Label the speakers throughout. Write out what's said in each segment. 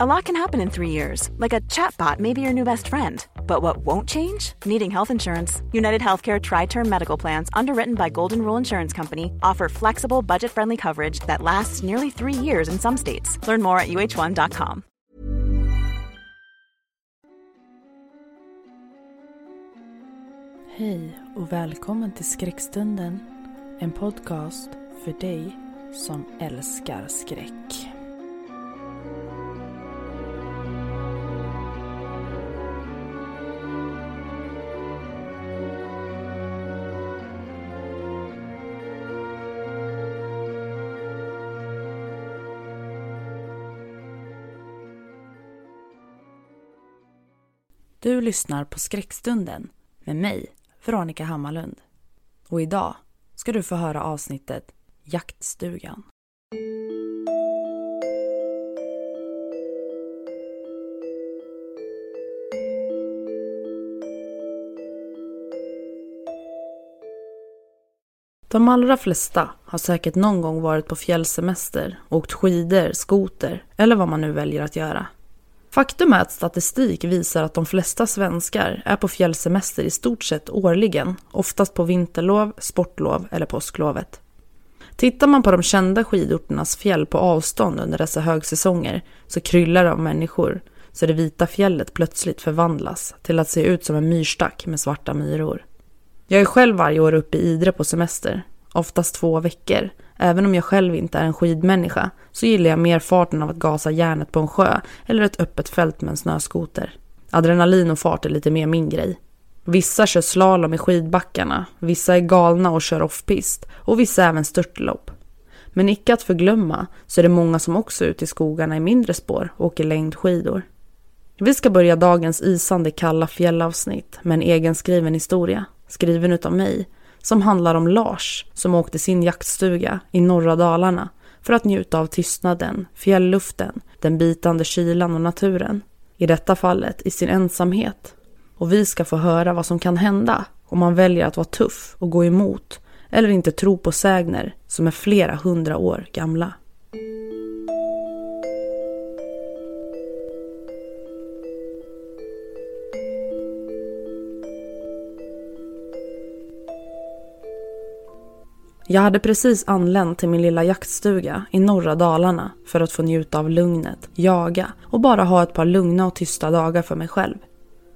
Speaker 1: A lot can happen in three years, like a chatbot may be your new best friend. But what won't change? Needing health insurance. United Healthcare Tri Term Medical Plans, underwritten by Golden Rule Insurance Company, offer flexible, budget friendly coverage that lasts nearly three years in some states. Learn more at uh1.com.
Speaker 2: Hej och välkommen till Skräckstunden. En podcast för dig som älskar skräck. Du lyssnar på Skräckstunden med mig, Veronica Hammarlund. Och idag ska du få höra avsnittet Jaktstugan. De allra flesta har säkert någon gång varit på fjällsemester, åkt skidor, skoter eller vad man nu väljer att göra. Faktum är att statistik visar att de flesta svenskar är på fjällsemester i stort sett årligen, oftast på vinterlov, sportlov eller påsklovet. Tittar man på de kända skidorternas fjäll på avstånd under dessa högsäsonger så kryllar det av människor, så det vita fjället plötsligt förvandlas till att se ut som en myrstack med svarta myror. Jag är själv varje år uppe i Idre på semester, oftast två veckor, Även om jag själv inte är en skidmänniska så gillar jag mer farten av att gasa järnet på en sjö eller ett öppet fält med en snöskoter. Adrenalin och fart är lite mer min grej. Vissa kör slalom i skidbackarna, vissa är galna och kör offpist och vissa även störtlopp. Men icke att förglömma så är det många som också är ute i skogarna i mindre spår och åker längdskidor. Vi ska börja dagens isande kalla fjällavsnitt med en egenskriven historia, skriven utav mig som handlar om Lars som åkte sin jaktstuga i norra Dalarna för att njuta av tystnaden, fjällluften, den bitande kylan och naturen. I detta fallet i sin ensamhet. Och vi ska få höra vad som kan hända om man väljer att vara tuff och gå emot eller inte tro på sägner som är flera hundra år gamla. Jag hade precis anlänt till min lilla jaktstuga i norra Dalarna för att få njuta av lugnet, jaga och bara ha ett par lugna och tysta dagar för mig själv.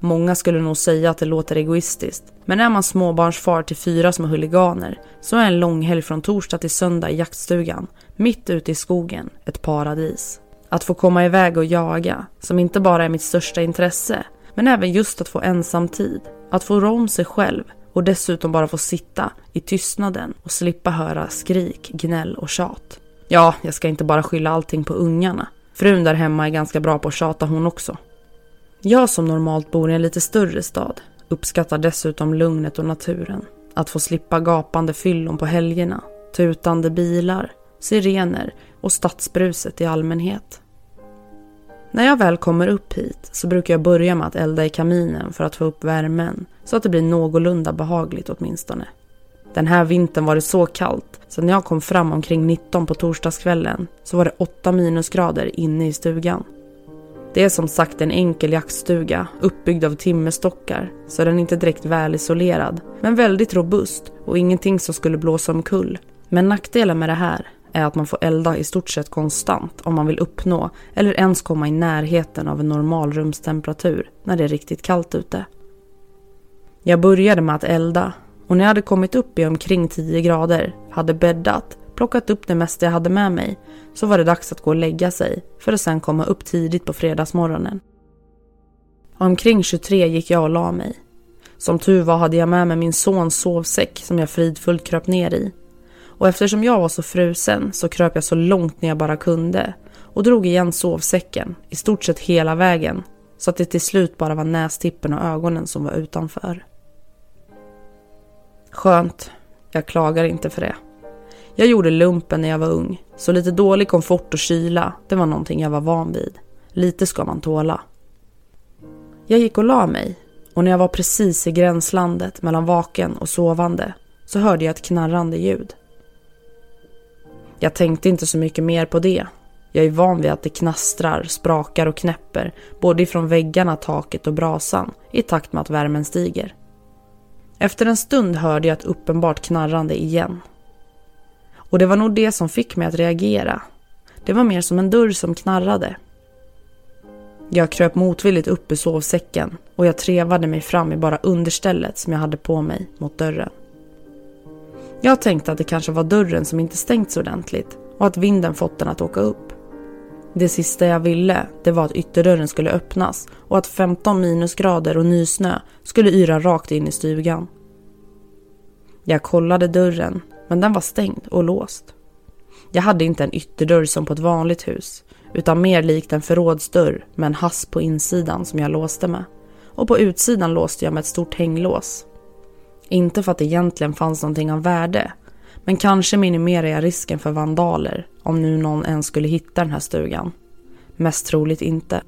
Speaker 2: Många skulle nog säga att det låter egoistiskt, men är man småbarnsfar till fyra små huliganer så är en långhelg från torsdag till söndag i jaktstugan, mitt ute i skogen, ett paradis. Att få komma iväg och jaga, som inte bara är mitt största intresse, men även just att få ensamtid, att få rå om sig själv och dessutom bara få sitta i tystnaden och slippa höra skrik, gnäll och tjat. Ja, jag ska inte bara skylla allting på ungarna. Frun där hemma är ganska bra på att tjata hon också. Jag som normalt bor i en lite större stad uppskattar dessutom lugnet och naturen. Att få slippa gapande fyllon på helgerna, tutande bilar, sirener och stadsbruset i allmänhet. När jag väl kommer upp hit så brukar jag börja med att elda i kaminen för att få upp värmen så att det blir någorlunda behagligt åtminstone. Den här vintern var det så kallt så när jag kom fram omkring 19 på torsdagskvällen så var det 8 minusgrader inne i stugan. Det är som sagt en enkel jaktstuga uppbyggd av timmerstockar så den är inte direkt välisolerad men väldigt robust och ingenting som skulle blåsa omkull. Men nackdelen med det här är att man får elda i stort sett konstant om man vill uppnå eller ens komma i närheten av en normal rumstemperatur när det är riktigt kallt ute. Jag började med att elda och när jag hade kommit upp i omkring 10 grader, hade bäddat, plockat upp det mesta jag hade med mig, så var det dags att gå och lägga sig för att sen komma upp tidigt på fredagsmorgonen. Omkring 23 gick jag och la mig. Som tur var hade jag med mig min sons sovsäck som jag fridfullt kröp ner i. Och eftersom jag var så frusen så kröp jag så långt ner jag bara kunde och drog igen sovsäcken i stort sett hela vägen så att det till slut bara var nästippen och ögonen som var utanför. Skönt. Jag klagar inte för det. Jag gjorde lumpen när jag var ung, så lite dålig komfort och kyla, det var någonting jag var van vid. Lite ska man tåla. Jag gick och la mig och när jag var precis i gränslandet mellan vaken och sovande så hörde jag ett knarrande ljud. Jag tänkte inte så mycket mer på det. Jag är van vid att det knastrar, sprakar och knäpper både ifrån väggarna, taket och brasan i takt med att värmen stiger. Efter en stund hörde jag ett uppenbart knarrande igen. Och det var nog det som fick mig att reagera. Det var mer som en dörr som knarrade. Jag kröp motvilligt upp ur sovsäcken och jag trevade mig fram i bara understället som jag hade på mig mot dörren. Jag tänkte att det kanske var dörren som inte stängts ordentligt och att vinden fått den att åka upp. Det sista jag ville, det var att ytterdörren skulle öppnas och att 15 minusgrader och nysnö skulle yra rakt in i stugan. Jag kollade dörren, men den var stängd och låst. Jag hade inte en ytterdörr som på ett vanligt hus, utan mer likt en förrådsdörr med en hasp på insidan som jag låste med. Och på utsidan låste jag med ett stort hänglås. Inte för att det egentligen fanns någonting av värde, men kanske minimerar jag risken för vandaler om nu någon ens skulle hitta den här stugan. Mest troligt inte.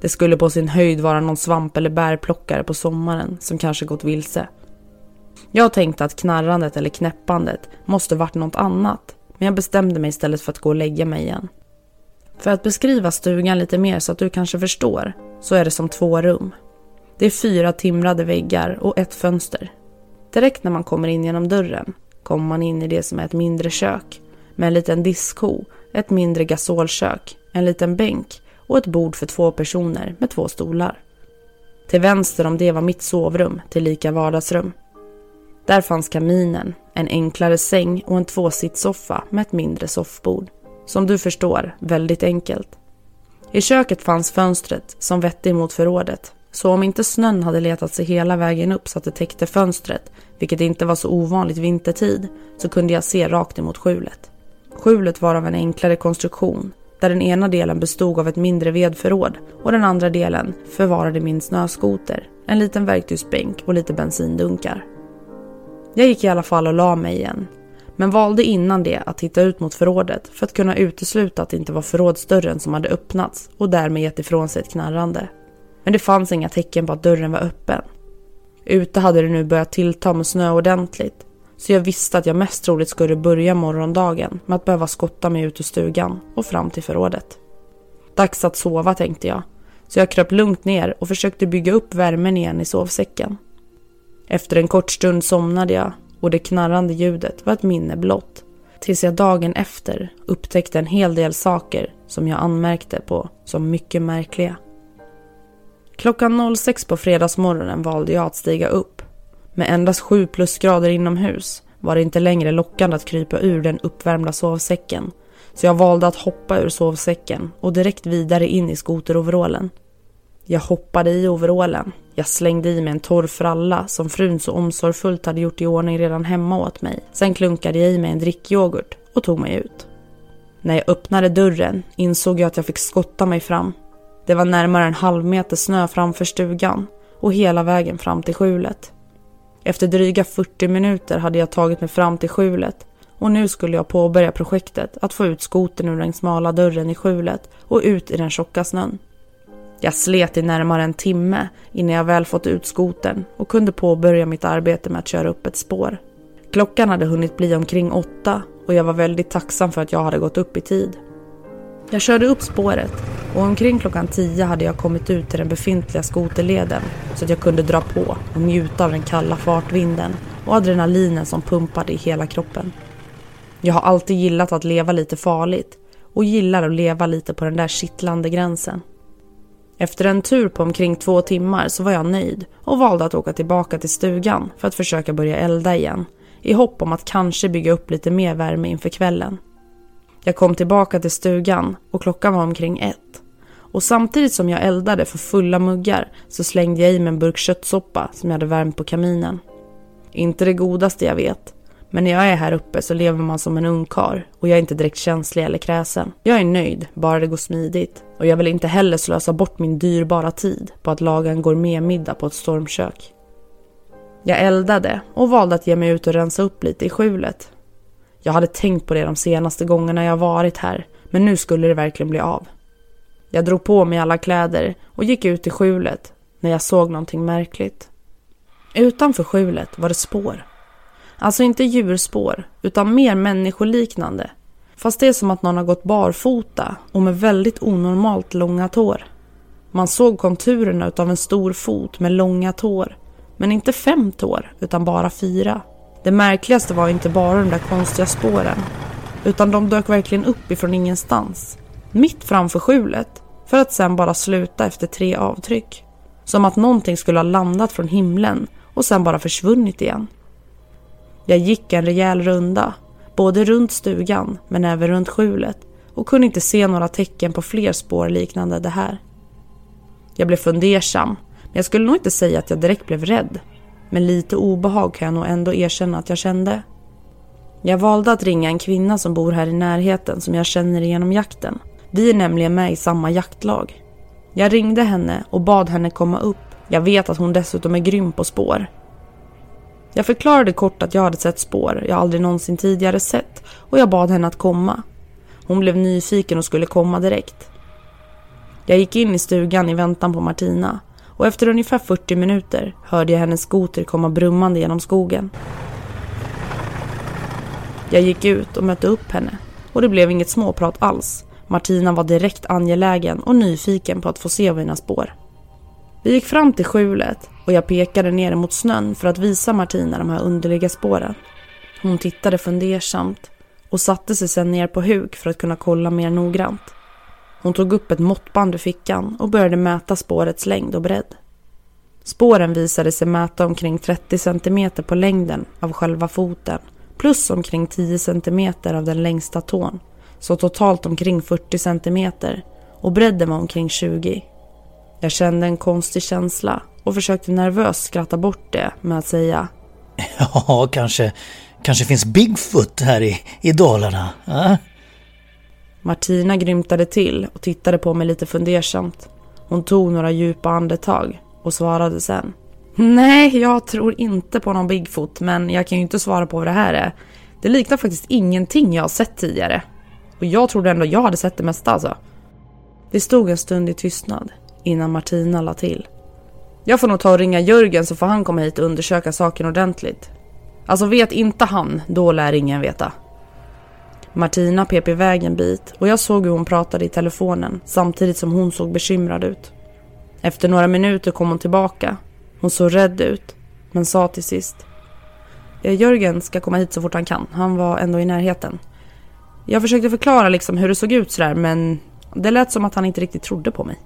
Speaker 2: Det skulle på sin höjd vara någon svamp eller bärplockare på sommaren som kanske gått vilse. Jag tänkte att knarrandet eller knäppandet måste varit något annat, men jag bestämde mig istället för att gå och lägga mig igen. För att beskriva stugan lite mer så att du kanske förstår, så är det som två rum. Det är fyra timrade väggar och ett fönster. Direkt när man kommer in genom dörren kommer man in i det som är ett mindre kök med en liten diskho, ett mindre gasolkök, en liten bänk och ett bord för två personer med två stolar. Till vänster om det var mitt sovrum, till lika vardagsrum. Där fanns kaminen, en enklare säng och en tvåsitssoffa med ett mindre soffbord. Som du förstår, väldigt enkelt. I köket fanns fönstret som vette emot förrådet. Så om inte snön hade letat sig hela vägen upp så att det täckte fönstret, vilket inte var så ovanligt vintertid, så kunde jag se rakt emot skjulet. Skjulet var av en enklare konstruktion, där den ena delen bestod av ett mindre vedförråd och den andra delen förvarade min snöskoter, en liten verktygsbänk och lite bensindunkar. Jag gick i alla fall och la mig igen. Men valde innan det att titta ut mot förrådet för att kunna utesluta att det inte var förrådsdörren som hade öppnats och därmed gett ifrån sig ett knarrande. Men det fanns inga tecken på att dörren var öppen. Ute hade det nu börjat tillta med snö ordentligt så jag visste att jag mest troligt skulle börja morgondagen med att behöva skotta mig ut ur stugan och fram till förrådet. Dags att sova tänkte jag, så jag kröp lugnt ner och försökte bygga upp värmen igen i sovsäcken. Efter en kort stund somnade jag och det knarrande ljudet var ett minne blott. Tills jag dagen efter upptäckte en hel del saker som jag anmärkte på som mycket märkliga. Klockan 06 på fredagsmorgonen valde jag att stiga upp. Med endast 7 plusgrader inomhus var det inte längre lockande att krypa ur den uppvärmda sovsäcken. Så jag valde att hoppa ur sovsäcken och direkt vidare in i skoteroverallen. Jag hoppade i overallen. Jag slängde i mig en torr fralla som frun så omsorgsfullt hade gjort i ordning redan hemma åt mig. Sen klunkade jag i mig en drickyoghurt och tog mig ut. När jag öppnade dörren insåg jag att jag fick skotta mig fram. Det var närmare en halv meter snö framför stugan och hela vägen fram till skjulet. Efter dryga 40 minuter hade jag tagit mig fram till skjulet och nu skulle jag påbörja projektet att få ut skoten ur den smala dörren i skjulet och ut i den tjocka snön. Jag slet i närmare en timme innan jag väl fått ut skoten och kunde påbörja mitt arbete med att köra upp ett spår. Klockan hade hunnit bli omkring åtta och jag var väldigt tacksam för att jag hade gått upp i tid. Jag körde upp spåret och omkring klockan tio hade jag kommit ut till den befintliga skoterleden så att jag kunde dra på och njuta av den kalla fartvinden och adrenalinen som pumpade i hela kroppen. Jag har alltid gillat att leva lite farligt och gillar att leva lite på den där kittlande gränsen. Efter en tur på omkring två timmar så var jag nöjd och valde att åka tillbaka till stugan för att försöka börja elda igen i hopp om att kanske bygga upp lite mer värme inför kvällen. Jag kom tillbaka till stugan och klockan var omkring ett. Och samtidigt som jag eldade för fulla muggar så slängde jag i mig en burk köttsoppa som jag hade värmt på kaminen. Inte det godaste jag vet, men när jag är här uppe så lever man som en ungkar och jag är inte direkt känslig eller kräsen. Jag är nöjd, bara det går smidigt. Och jag vill inte heller slösa bort min dyrbara tid på att laga en gourmetmiddag på ett stormkök. Jag eldade och valde att ge mig ut och rensa upp lite i skjulet. Jag hade tänkt på det de senaste gångerna jag varit här, men nu skulle det verkligen bli av. Jag drog på mig alla kläder och gick ut i skjulet när jag såg någonting märkligt. Utanför skjulet var det spår Alltså inte djurspår, utan mer människoliknande. Fast det är som att någon har gått barfota och med väldigt onormalt långa tår. Man såg konturerna av en stor fot med långa tår. Men inte fem tår, utan bara fyra. Det märkligaste var inte bara de där konstiga spåren. Utan de dök verkligen upp ifrån ingenstans. Mitt framför skjulet. För att sen bara sluta efter tre avtryck. Som att någonting skulle ha landat från himlen och sen bara försvunnit igen. Jag gick en rejäl runda, både runt stugan men även runt skjulet och kunde inte se några tecken på fler spår liknande det här. Jag blev fundersam, men jag skulle nog inte säga att jag direkt blev rädd. Men lite obehag kan jag nog ändå erkänna att jag kände. Jag valde att ringa en kvinna som bor här i närheten som jag känner genom jakten. Vi är nämligen med i samma jaktlag. Jag ringde henne och bad henne komma upp. Jag vet att hon dessutom är grym på spår. Jag förklarade kort att jag hade sett spår jag aldrig någonsin tidigare sett och jag bad henne att komma. Hon blev nyfiken och skulle komma direkt. Jag gick in i stugan i väntan på Martina och efter ungefär 40 minuter hörde jag hennes skoter komma brummande genom skogen. Jag gick ut och mötte upp henne och det blev inget småprat alls. Martina var direkt angelägen och nyfiken på att få se mina spår. Vi gick fram till skjulet och jag pekade ner mot snön för att visa Martina de här underliga spåren. Hon tittade fundersamt och satte sig sedan ner på huk för att kunna kolla mer noggrant. Hon tog upp ett måttband ur fickan och började mäta spårets längd och bredd. Spåren visade sig mäta omkring 30 cm på längden av själva foten plus omkring 10 cm av den längsta tån, så totalt omkring 40 cm och bredden var omkring 20. Jag kände en konstig känsla och försökte nervöst skratta bort det med att säga
Speaker 3: Ja, kanske, kanske finns Bigfoot här i, i Dalarna. Äh?
Speaker 2: Martina grymtade till och tittade på mig lite fundersamt. Hon tog några djupa andetag och svarade sen. Nej, jag tror inte på någon Bigfoot, men jag kan ju inte svara på vad det här är. Det liknar faktiskt ingenting jag har sett tidigare. Och jag trodde ändå jag hade sett det mesta alltså. Vi stod en stund i tystnad innan Martina la till. Jag får nog ta och ringa Jörgen så får han komma hit och undersöka saken ordentligt. Alltså vet inte han, då lär ingen veta. Martina pep iväg en bit och jag såg hur hon pratade i telefonen samtidigt som hon såg bekymrad ut. Efter några minuter kom hon tillbaka. Hon såg rädd ut, men sa till sist. Eh, Jörgen ska komma hit så fort han kan. Han var ändå i närheten. Jag försökte förklara liksom hur det såg ut sådär men det lät som att han inte riktigt trodde på mig.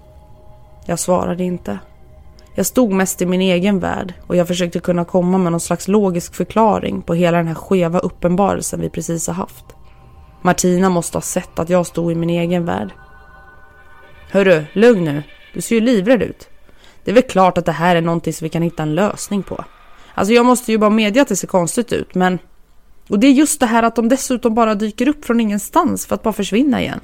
Speaker 2: Jag svarade inte. Jag stod mest i min egen värld och jag försökte kunna komma med någon slags logisk förklaring på hela den här skeva uppenbarelsen vi precis har haft. Martina måste ha sett att jag stod i min egen värld. Hörru, lugn nu. Du ser ju livrädd ut. Det är väl klart att det här är någonting som vi kan hitta en lösning på. Alltså jag måste ju bara medge att det ser konstigt ut, men... Och det är just det här att de dessutom bara dyker upp från ingenstans för att bara försvinna igen.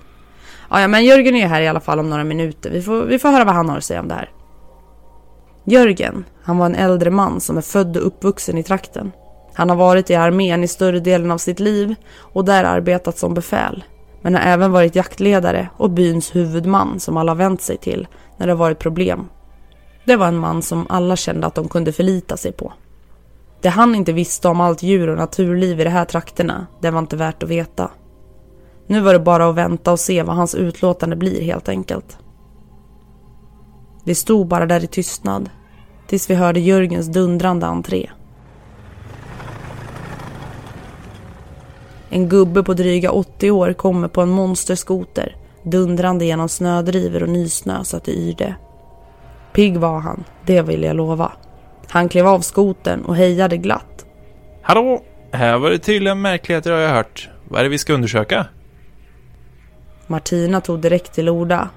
Speaker 2: Ja, ja men Jörgen är ju här i alla fall om några minuter. Vi får, vi får höra vad han har att säga om det här. Jörgen, han var en äldre man som är född och uppvuxen i trakten. Han har varit i armén i större delen av sitt liv och där arbetat som befäl. Men har även varit jaktledare och byns huvudman som alla vänt sig till när det varit problem. Det var en man som alla kände att de kunde förlita sig på. Det han inte visste om allt djur och naturliv i de här trakterna, det var inte värt att veta. Nu var det bara att vänta och se vad hans utlåtande blir helt enkelt. Vi stod bara där i tystnad tills vi hörde Jörgens dundrande entré. En gubbe på dryga 80 år kommer på en monsterskoter dundrande genom snödrivor och nysnö så att det yrde. Pigg var han, det vill jag lova. Han klev av skoten och hejade glatt.
Speaker 4: Hallå! Här var det tydligen märkligheter har jag hört. Vad är det vi ska undersöka?
Speaker 2: Martina tog direkt till orda.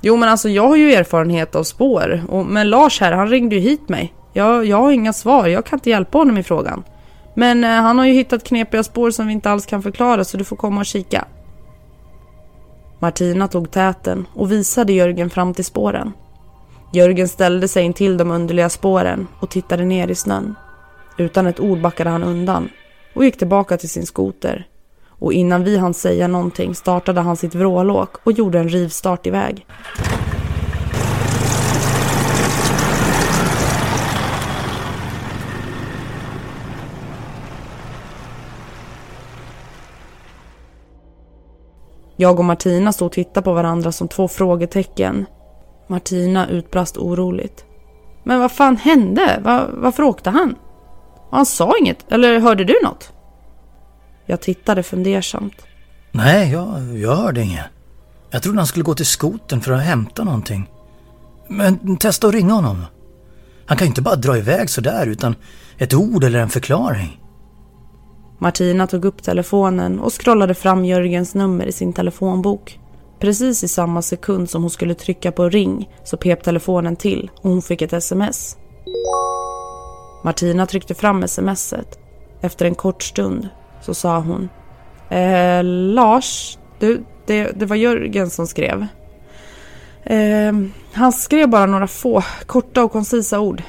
Speaker 2: Jo men alltså jag har ju erfarenhet av spår. Och, men Lars här, han ringde ju hit mig. Jag, jag har inga svar, jag kan inte hjälpa honom i frågan. Men eh, han har ju hittat knepiga spår som vi inte alls kan förklara så du får komma och kika. Martina tog täten och visade Jörgen fram till spåren. Jörgen ställde sig in till de underliga spåren och tittade ner i snön. Utan ett ord backade han undan och gick tillbaka till sin skoter. Och innan vi hann säga någonting startade han sitt vrålåk och gjorde en rivstart iväg. Jag och Martina stod och tittade på varandra som två frågetecken. Martina utbrast oroligt. Men vad fan hände? Va, varför åkte han? Han sa inget, eller hörde du något? Jag tittade fundersamt.
Speaker 3: Nej, jag, jag hörde inget. Jag trodde han skulle gå till skoten för att hämta någonting. Men testa att ringa honom. Han kan ju inte bara dra iväg sådär utan ett ord eller en förklaring.
Speaker 2: Martina tog upp telefonen och scrollade fram Jörgens nummer i sin telefonbok. Precis i samma sekund som hon skulle trycka på ring så pep telefonen till och hon fick ett sms. Martina tryckte fram smset. Efter en kort stund så sa hon. Eh, Lars, du, det, det var Jörgen som skrev. Eh, han skrev bara några få korta och koncisa ord.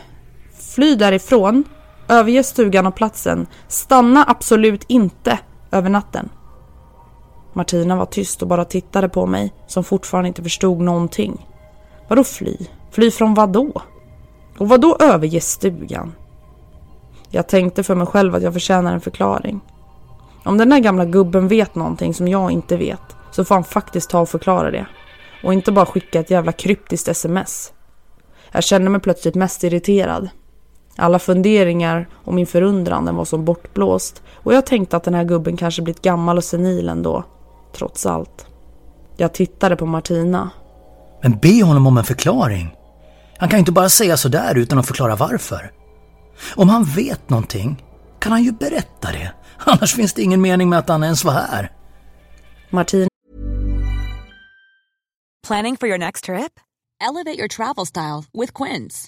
Speaker 2: Fly därifrån, överge stugan och platsen, stanna absolut inte över natten. Martina var tyst och bara tittade på mig som fortfarande inte förstod någonting. Vadå fly? Fly från vad då? Och vad då överge stugan? Jag tänkte för mig själv att jag förtjänar en förklaring. Om den där gamla gubben vet någonting som jag inte vet så får han faktiskt ta och förklara det. Och inte bara skicka ett jävla kryptiskt sms. Jag kände mig plötsligt mest irriterad. Alla funderingar och min förundran den var som bortblåst och jag tänkte att den här gubben kanske blivit gammal och senil ändå. Trots allt. Jag tittade på Martina.
Speaker 3: Men be honom om en förklaring. Han kan ju inte bara säga sådär utan att förklara varför. Om han vet någonting kan han ju berätta det. Annars finns det ingen mening med att han ens var här.
Speaker 2: Martina
Speaker 5: Planning for your next trip? Elevate your travel style with Quince.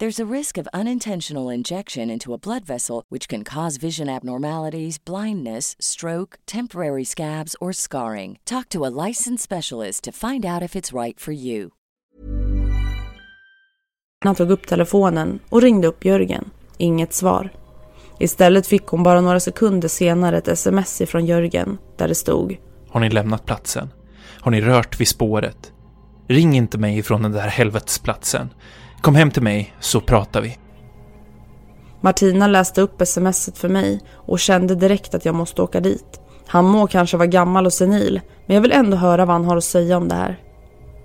Speaker 6: There's a risk of unintentional injection into a blood vessel, which can cause vision abnormalities, blindness, stroke, temporary scabs, or scarring. Talk to a licensed specialist to find out if it's right for you.
Speaker 2: Han tog upp telefonen och ringde upp Jörgen. Inget svar. Istället fick hon bara några sekunder senare ett sms ifrån Jörgen där det stod
Speaker 4: Har ni lämnat platsen? Har ni rört vid spåret? Ring inte mig ifrån den där helvetesplatsen. Kom hem till mig så pratar vi.
Speaker 2: Martina läste upp smset för mig och kände direkt att jag måste åka dit. Han må kanske vara gammal och senil, men jag vill ändå höra vad han har att säga om det här.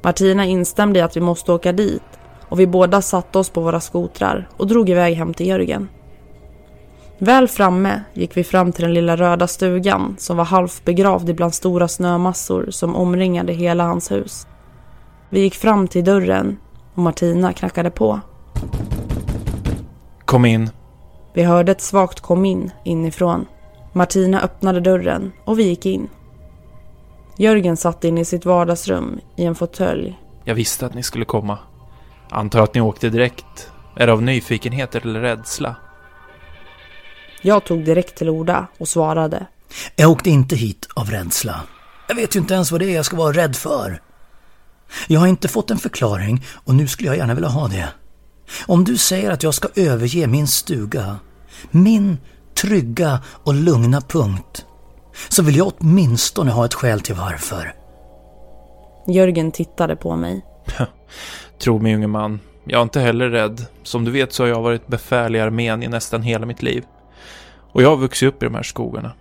Speaker 2: Martina instämde i att vi måste åka dit och vi båda satte oss på våra skotrar och drog iväg hem till Jörgen. Väl framme gick vi fram till den lilla röda stugan som var halvt begravd ibland stora snömassor som omringade hela hans hus. Vi gick fram till dörren och Martina knackade på.
Speaker 4: Kom in.
Speaker 2: Vi hörde ett svagt kom in inifrån. Martina öppnade dörren och vi gick in. Jörgen satt inne i sitt vardagsrum i en fåtölj.
Speaker 4: Jag visste att ni skulle komma. Antar att ni åkte direkt. Är det av nyfikenhet eller rädsla?
Speaker 2: Jag tog direkt till orda och svarade.
Speaker 3: Jag åkte inte hit av rädsla. Jag vet ju inte ens vad det är jag ska vara rädd för. Jag har inte fått en förklaring och nu skulle jag gärna vilja ha det. Om du säger att jag ska överge min stuga, min trygga och lugna punkt, så vill jag åtminstone ha ett skäl till varför.
Speaker 2: Jörgen tittade på mig.
Speaker 4: Tro mig unge man, jag är inte heller rädd. Som du vet så har jag varit befäl i armén i nästan hela mitt liv. Och jag har vuxit upp i de här skogarna.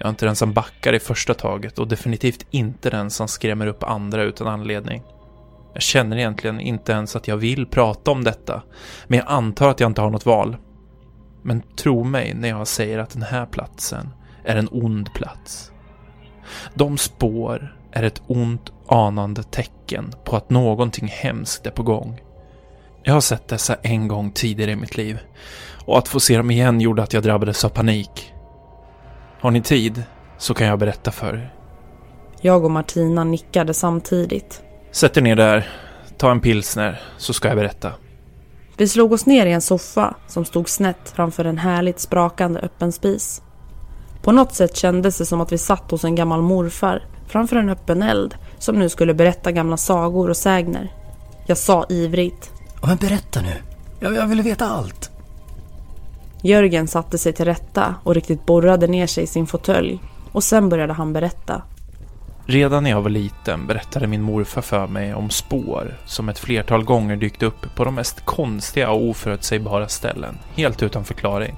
Speaker 4: Jag är inte den som backar i första taget och definitivt inte den som skrämmer upp andra utan anledning. Jag känner egentligen inte ens att jag vill prata om detta, men jag antar att jag inte har något val. Men tro mig när jag säger att den här platsen är en ond plats. De spår är ett ont anande tecken på att någonting hemskt är på gång. Jag har sett dessa en gång tidigare i mitt liv och att få se dem igen gjorde att jag drabbades av panik. Har ni tid så kan jag berätta för er.
Speaker 2: Jag och Martina nickade samtidigt.
Speaker 4: Sätt er ner där, ta en pilsner, så ska jag berätta.
Speaker 2: Vi slog oss ner i en soffa som stod snett framför en härligt sprakande öppen spis. På något sätt kändes det som att vi satt hos en gammal morfar framför en öppen eld som nu skulle berätta gamla sagor och sägner. Jag sa ivrigt.
Speaker 3: Men berätta nu. Jag, jag vill veta allt.
Speaker 2: Jörgen satte sig till rätta och riktigt borrade ner sig i sin fåtölj och sen började han berätta.
Speaker 4: Redan när jag var liten berättade min morfar för mig om spår som ett flertal gånger dykt upp på de mest konstiga och oförutsägbara ställen, helt utan förklaring.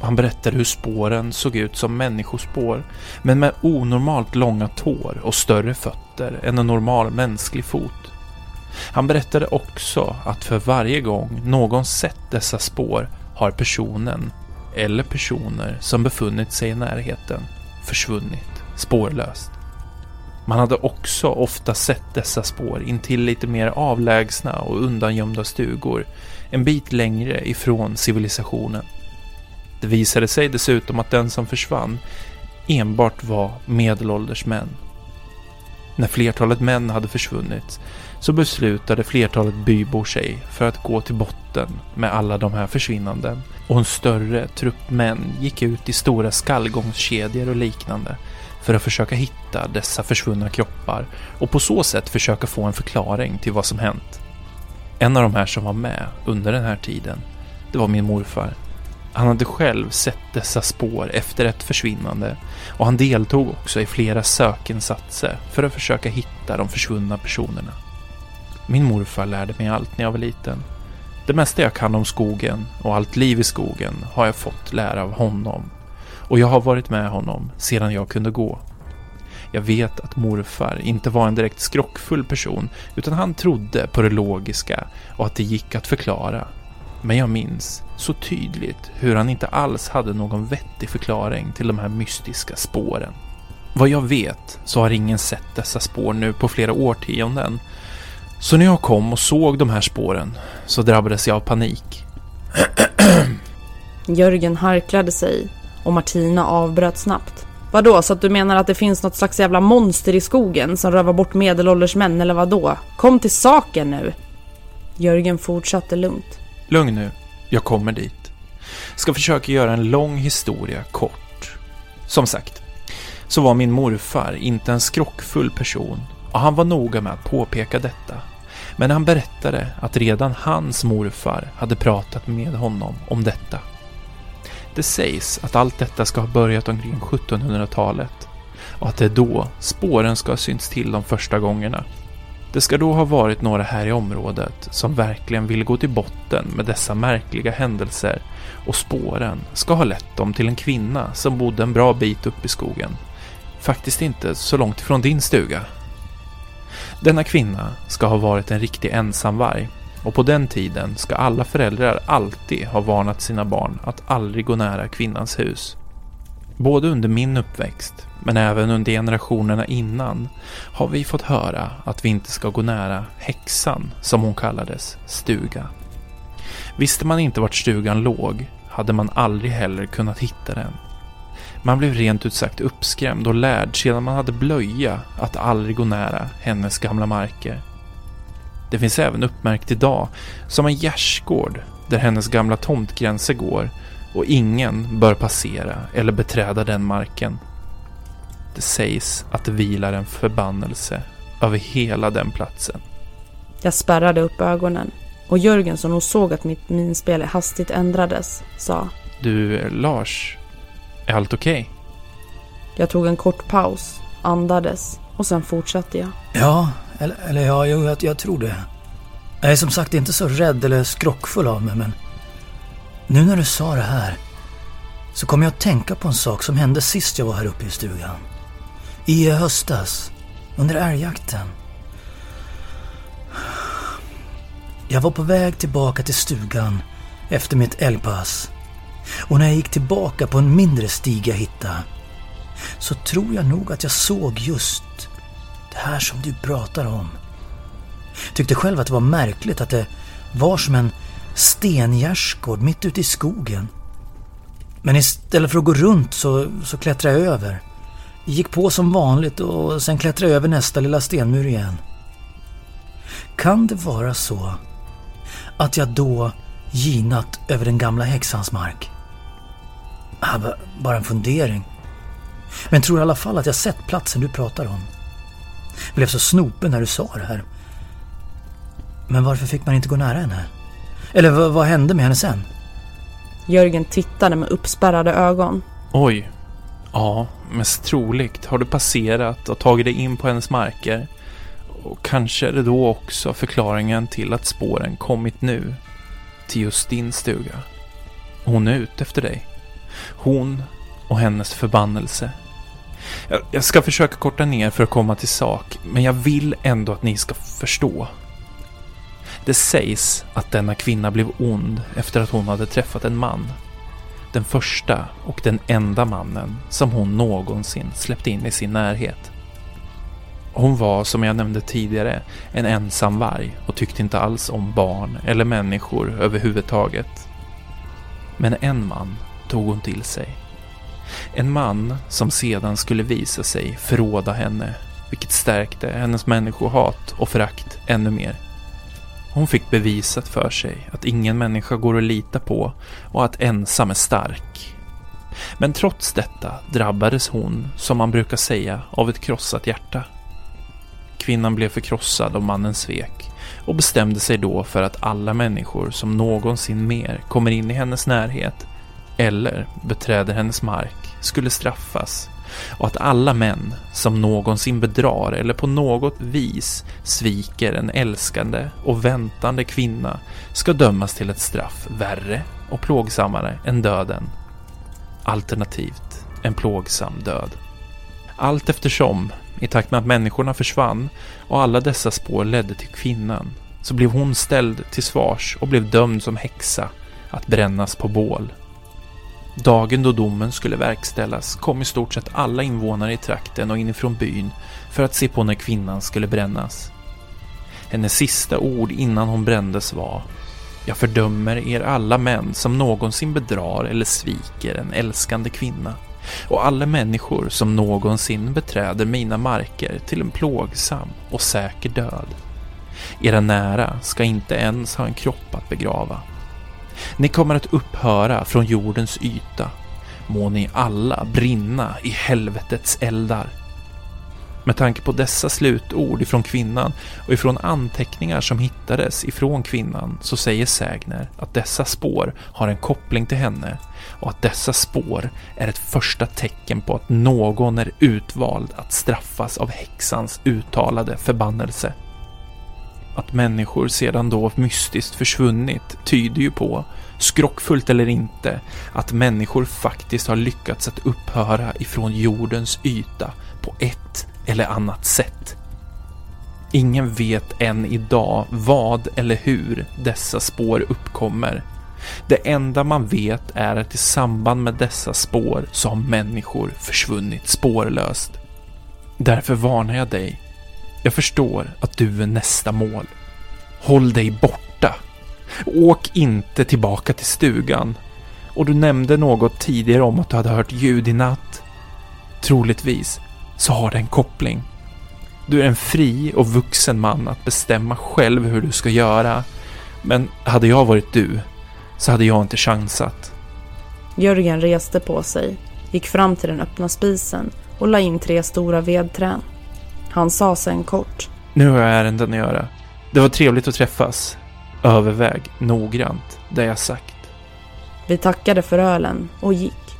Speaker 4: Han berättade hur spåren såg ut som människospår, men med onormalt långa tår och större fötter än en normal mänsklig fot. Han berättade också att för varje gång någon sett dessa spår har personen, eller personer som befunnit sig i närheten, försvunnit spårlöst. Man hade också ofta sett dessa spår intill lite mer avlägsna och undangömda stugor, en bit längre ifrån civilisationen. Det visade sig dessutom att den som försvann enbart var medelålders män. När flertalet män hade försvunnit så beslutade flertalet bybor sig för att gå till botten med alla de här försvinnanden och en större trupp män gick ut i stora skallgångskedjor och liknande för att försöka hitta dessa försvunna kroppar och på så sätt försöka få en förklaring till vad som hänt. En av de här som var med under den här tiden, det var min morfar. Han hade själv sett dessa spår efter ett försvinnande och han deltog också i flera sökinsatser för att försöka hitta de försvunna personerna. Min morfar lärde mig allt när jag var liten. Det mesta jag kan om skogen och allt liv i skogen har jag fått lära av honom. Och jag har varit med honom sedan jag kunde gå. Jag vet att morfar inte var en direkt skrockfull person, utan han trodde på det logiska och att det gick att förklara. Men jag minns så tydligt hur han inte alls hade någon vettig förklaring till de här mystiska spåren. Vad jag vet så har ingen sett dessa spår nu på flera årtionden så när jag kom och såg de här spåren så drabbades jag av panik.
Speaker 2: Jörgen harklade sig och Martina avbröt snabbt. Vadå, så att du menar att det finns något slags jävla monster i skogen som rövar bort medelålders män eller vadå? Kom till saken nu! Jörgen fortsatte lugnt.
Speaker 4: Lugn nu, jag kommer dit. Ska försöka göra en lång historia kort. Som sagt, så var min morfar inte en skrockfull person och han var noga med att påpeka detta. Men han berättade att redan hans morfar hade pratat med honom om detta. Det sägs att allt detta ska ha börjat omkring 1700-talet och att det är då spåren ska ha synts till de första gångerna. Det ska då ha varit några här i området som verkligen ville gå till botten med dessa märkliga händelser och spåren ska ha lett dem till en kvinna som bodde en bra bit upp i skogen. Faktiskt inte så långt ifrån din stuga. Denna kvinna ska ha varit en riktig ensamvarg och på den tiden ska alla föräldrar alltid ha varnat sina barn att aldrig gå nära kvinnans hus. Både under min uppväxt, men även under generationerna innan, har vi fått höra att vi inte ska gå nära häxan, som hon kallades, stuga. Visste man inte vart stugan låg hade man aldrig heller kunnat hitta den. Man blev rent ut sagt uppskrämd och lärd sedan man hade blöja att aldrig gå nära hennes gamla marker. Det finns även uppmärkt idag som en gärdsgård där hennes gamla tomtgränser går och ingen bör passera eller beträda den marken. Det sägs att det vilar en förbannelse över hela den platsen.
Speaker 2: Jag spärrade upp ögonen och Jörgen som nog såg att mitt minspel hastigt ändrades sa
Speaker 4: Du, Lars, är allt okej? Okay?
Speaker 2: Jag tog en kort paus, andades och sen fortsatte jag.
Speaker 3: Ja, eller, eller ja, jo, jag, jag tror det. Jag är som sagt inte så rädd eller skrockfull av mig, men nu när du sa det här så kom jag att tänka på en sak som hände sist jag var här uppe i stugan. I höstas, under älgjakten. Jag var på väg tillbaka till stugan efter mitt älgpass. Och när jag gick tillbaka på en mindre stig jag hittade så tror jag nog att jag såg just det här som du pratar om. Tyckte själv att det var märkligt att det var som en stengärdsgård mitt ute i skogen. Men istället för att gå runt så, så klättrade jag över. Gick på som vanligt och sen klättrade jag över nästa lilla stenmur igen. Kan det vara så att jag då ginat över den gamla häxans mark? Ah, bara en fundering. Men tror i alla fall att jag sett platsen du pratar om. Blev så snopen när du sa det här. Men varför fick man inte gå nära henne? Eller vad, vad hände med henne sen?
Speaker 2: Jörgen tittade med uppspärrade ögon.
Speaker 4: Oj. Ja, mest troligt har du passerat och tagit dig in på hennes marker. Och kanske är det då också förklaringen till att spåren kommit nu. Till just din stuga. Hon är ute efter dig. Hon och hennes förbannelse. Jag ska försöka korta ner för att komma till sak, men jag vill ändå att ni ska förstå. Det sägs att denna kvinna blev ond efter att hon hade träffat en man. Den första och den enda mannen som hon någonsin släppte in i sin närhet. Hon var, som jag nämnde tidigare, en ensam varg och tyckte inte alls om barn eller människor överhuvudtaget. Men en man tog hon till sig. En man som sedan skulle visa sig förråda henne, vilket stärkte hennes människohat och förakt ännu mer. Hon fick bevisat för sig att ingen människa går att lita på och att ensam är stark. Men trots detta drabbades hon, som man brukar säga, av ett krossat hjärta. Kvinnan blev förkrossad av mannens svek och bestämde sig då för att alla människor som någonsin mer kommer in i hennes närhet eller beträder hennes mark skulle straffas och att alla män som någonsin bedrar eller på något vis sviker en älskande och väntande kvinna ska dömas till ett straff värre och plågsammare än döden. Alternativt en plågsam död. Allt eftersom, i takt med att människorna försvann och alla dessa spår ledde till kvinnan, så blev hon ställd till svars och blev dömd som häxa att brännas på bål Dagen då domen skulle verkställas kom i stort sett alla invånare i trakten och inifrån byn för att se på när kvinnan skulle brännas. Hennes sista ord innan hon brändes var Jag fördömer er alla män som någonsin bedrar eller sviker en älskande kvinna och alla människor som någonsin beträder mina marker till en plågsam och säker död. Era nära ska inte ens ha en kropp att begrava. Ni kommer att upphöra från jordens yta. Må ni alla brinna i helvetets eldar. Med tanke på dessa slutord ifrån kvinnan och ifrån anteckningar som hittades ifrån kvinnan så säger Sägner att dessa spår har en koppling till henne och att dessa spår är ett första tecken på att någon är utvald att straffas av häxans uttalade förbannelse. Att människor sedan då mystiskt försvunnit tyder ju på, skrockfullt eller inte, att människor faktiskt har lyckats att upphöra ifrån jordens yta på ett eller annat sätt. Ingen vet än idag vad eller hur dessa spår uppkommer. Det enda man vet är att i samband med dessa spår så har människor försvunnit spårlöst. Därför varnar jag dig jag förstår att du är nästa mål. Håll dig borta. Åk inte tillbaka till stugan. Och du nämnde något tidigare om att du hade hört ljud i natt. Troligtvis så har det en koppling. Du är en fri och vuxen man att bestämma själv hur du ska göra. Men hade jag varit du så hade jag inte chansat.
Speaker 2: Jörgen reste på sig, gick fram till den öppna spisen och la in tre stora vedträn. Han sa sen kort.
Speaker 4: Nu har jag ärenden att göra. Det var trevligt att träffas. Överväg noggrant det jag sagt.
Speaker 2: Vi tackade för ölen och gick.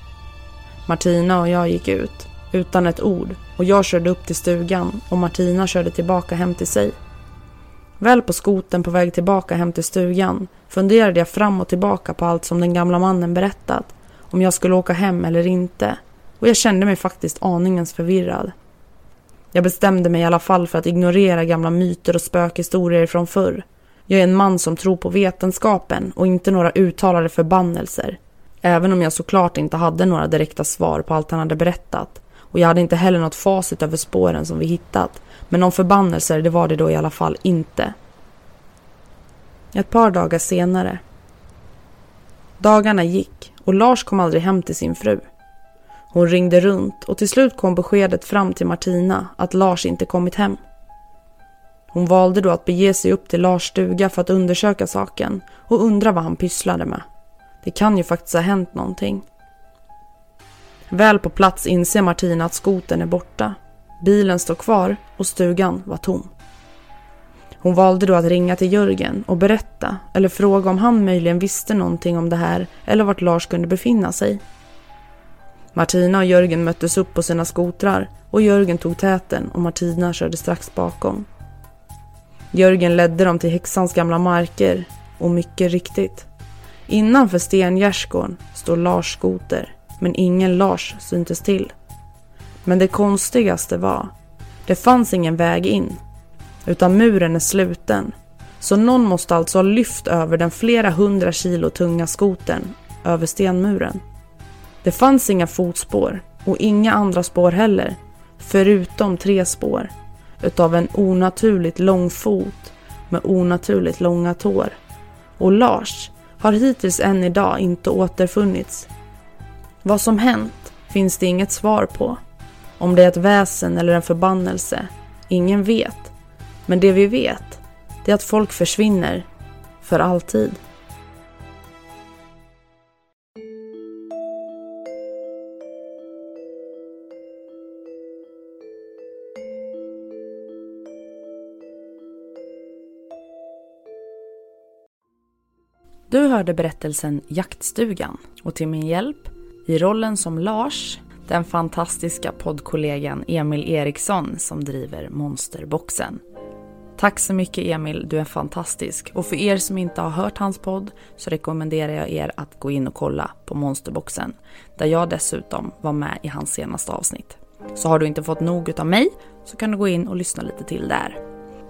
Speaker 2: Martina och jag gick ut, utan ett ord, och jag körde upp till stugan och Martina körde tillbaka hem till sig. Väl på skoten på väg tillbaka hem till stugan funderade jag fram och tillbaka på allt som den gamla mannen berättat om jag skulle åka hem eller inte och jag kände mig faktiskt aningens förvirrad. Jag bestämde mig i alla fall för att ignorera gamla myter och spökhistorier från förr. Jag är en man som tror på vetenskapen och inte några uttalade förbannelser. Även om jag såklart inte hade några direkta svar på allt han hade berättat. Och jag hade inte heller något facit över spåren som vi hittat. Men någon förbannelser, det var det då i alla fall inte. Ett par dagar senare. Dagarna gick och Lars kom aldrig hem till sin fru. Hon ringde runt och till slut kom beskedet fram till Martina att Lars inte kommit hem. Hon valde då att bege sig upp till Lars stuga för att undersöka saken och undra vad han pysslade med. Det kan ju faktiskt ha hänt någonting. Väl på plats inser Martina att skoten är borta. Bilen står kvar och stugan var tom. Hon valde då att ringa till Jörgen och berätta eller fråga om han möjligen visste någonting om det här eller vart Lars kunde befinna sig. Martina och Jörgen möttes upp på sina skotrar och Jörgen tog täten och Martina körde strax bakom. Jörgen ledde dem till häxans gamla marker och mycket riktigt. Innanför stengärdsgården står Lars skoter men ingen Lars syntes till. Men det konstigaste var, det fanns ingen väg in utan muren är sluten. Så någon måste alltså ha lyft över den flera hundra kilo tunga skoten över stenmuren. Det fanns inga fotspår och inga andra spår heller, förutom tre spår utav en onaturligt lång fot med onaturligt långa tår. Och Lars har hittills än idag inte återfunnits. Vad som hänt finns det inget svar på. Om det är ett väsen eller en förbannelse, ingen vet. Men det vi vet, det är att folk försvinner för alltid. Du hörde berättelsen Jaktstugan och till min hjälp i rollen som Lars den fantastiska poddkollegan Emil Eriksson som driver Monsterboxen. Tack så mycket Emil, du är fantastisk. Och för er som inte har hört hans podd så rekommenderar jag er att gå in och kolla på Monsterboxen. Där jag dessutom var med i hans senaste avsnitt. Så har du inte fått nog av mig så kan du gå in och lyssna lite till där.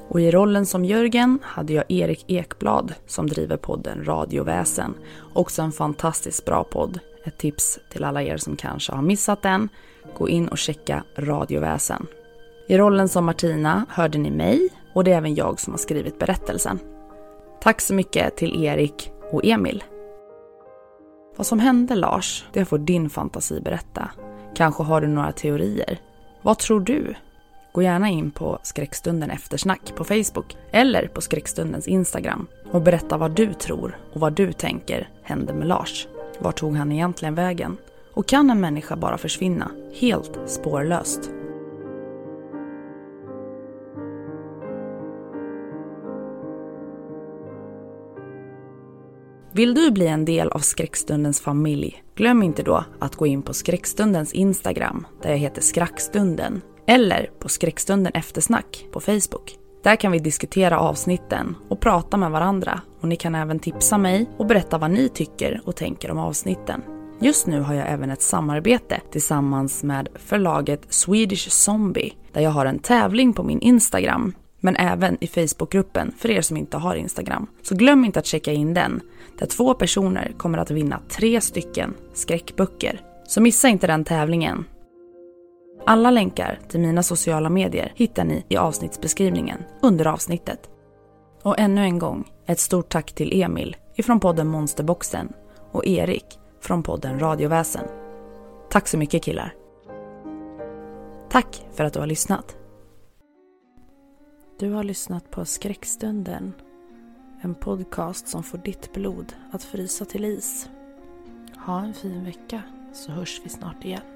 Speaker 2: Och i rollen som Jörgen hade jag Erik Ekblad som driver podden Radioväsen. Också en fantastiskt bra podd. Ett tips till alla er som kanske har missat den. Gå in och checka Radioväsen. I rollen som Martina hörde ni mig och det är även jag som har skrivit berättelsen. Tack så mycket till Erik och Emil. Vad som hände Lars, det får din fantasi berätta. Kanske har du några teorier. Vad tror du? Gå gärna in på Skräckstunden Eftersnack på Facebook eller på Skräckstundens Instagram och berätta vad du tror och vad du tänker hände med Lars. Var tog han egentligen vägen? Och kan en människa bara försvinna helt spårlöst? Vill du bli en del av Skräckstundens familj? Glöm inte då att gå in på Skräckstundens Instagram där jag heter Skrackstunden eller på Skräckstunden Eftersnack på Facebook. Där kan vi diskutera avsnitten och prata med varandra och ni kan även tipsa mig och berätta vad ni tycker och tänker om avsnitten. Just nu har jag även ett samarbete tillsammans med förlaget Swedish Zombie där jag har en tävling på min Instagram men även i Facebookgruppen för er som inte har Instagram. Så glöm inte att checka in den, där två personer kommer att vinna tre stycken skräckböcker. Så missa inte den tävlingen. Alla länkar till mina sociala medier hittar ni i avsnittsbeskrivningen under avsnittet. Och ännu en gång, ett stort tack till Emil ifrån podden Monsterboxen och Erik från podden Radioväsen. Tack så mycket killar! Tack för att du har lyssnat! Du har lyssnat på Skräckstunden. En podcast som får ditt blod att frysa till is. Ha en fin vecka så hörs vi snart igen.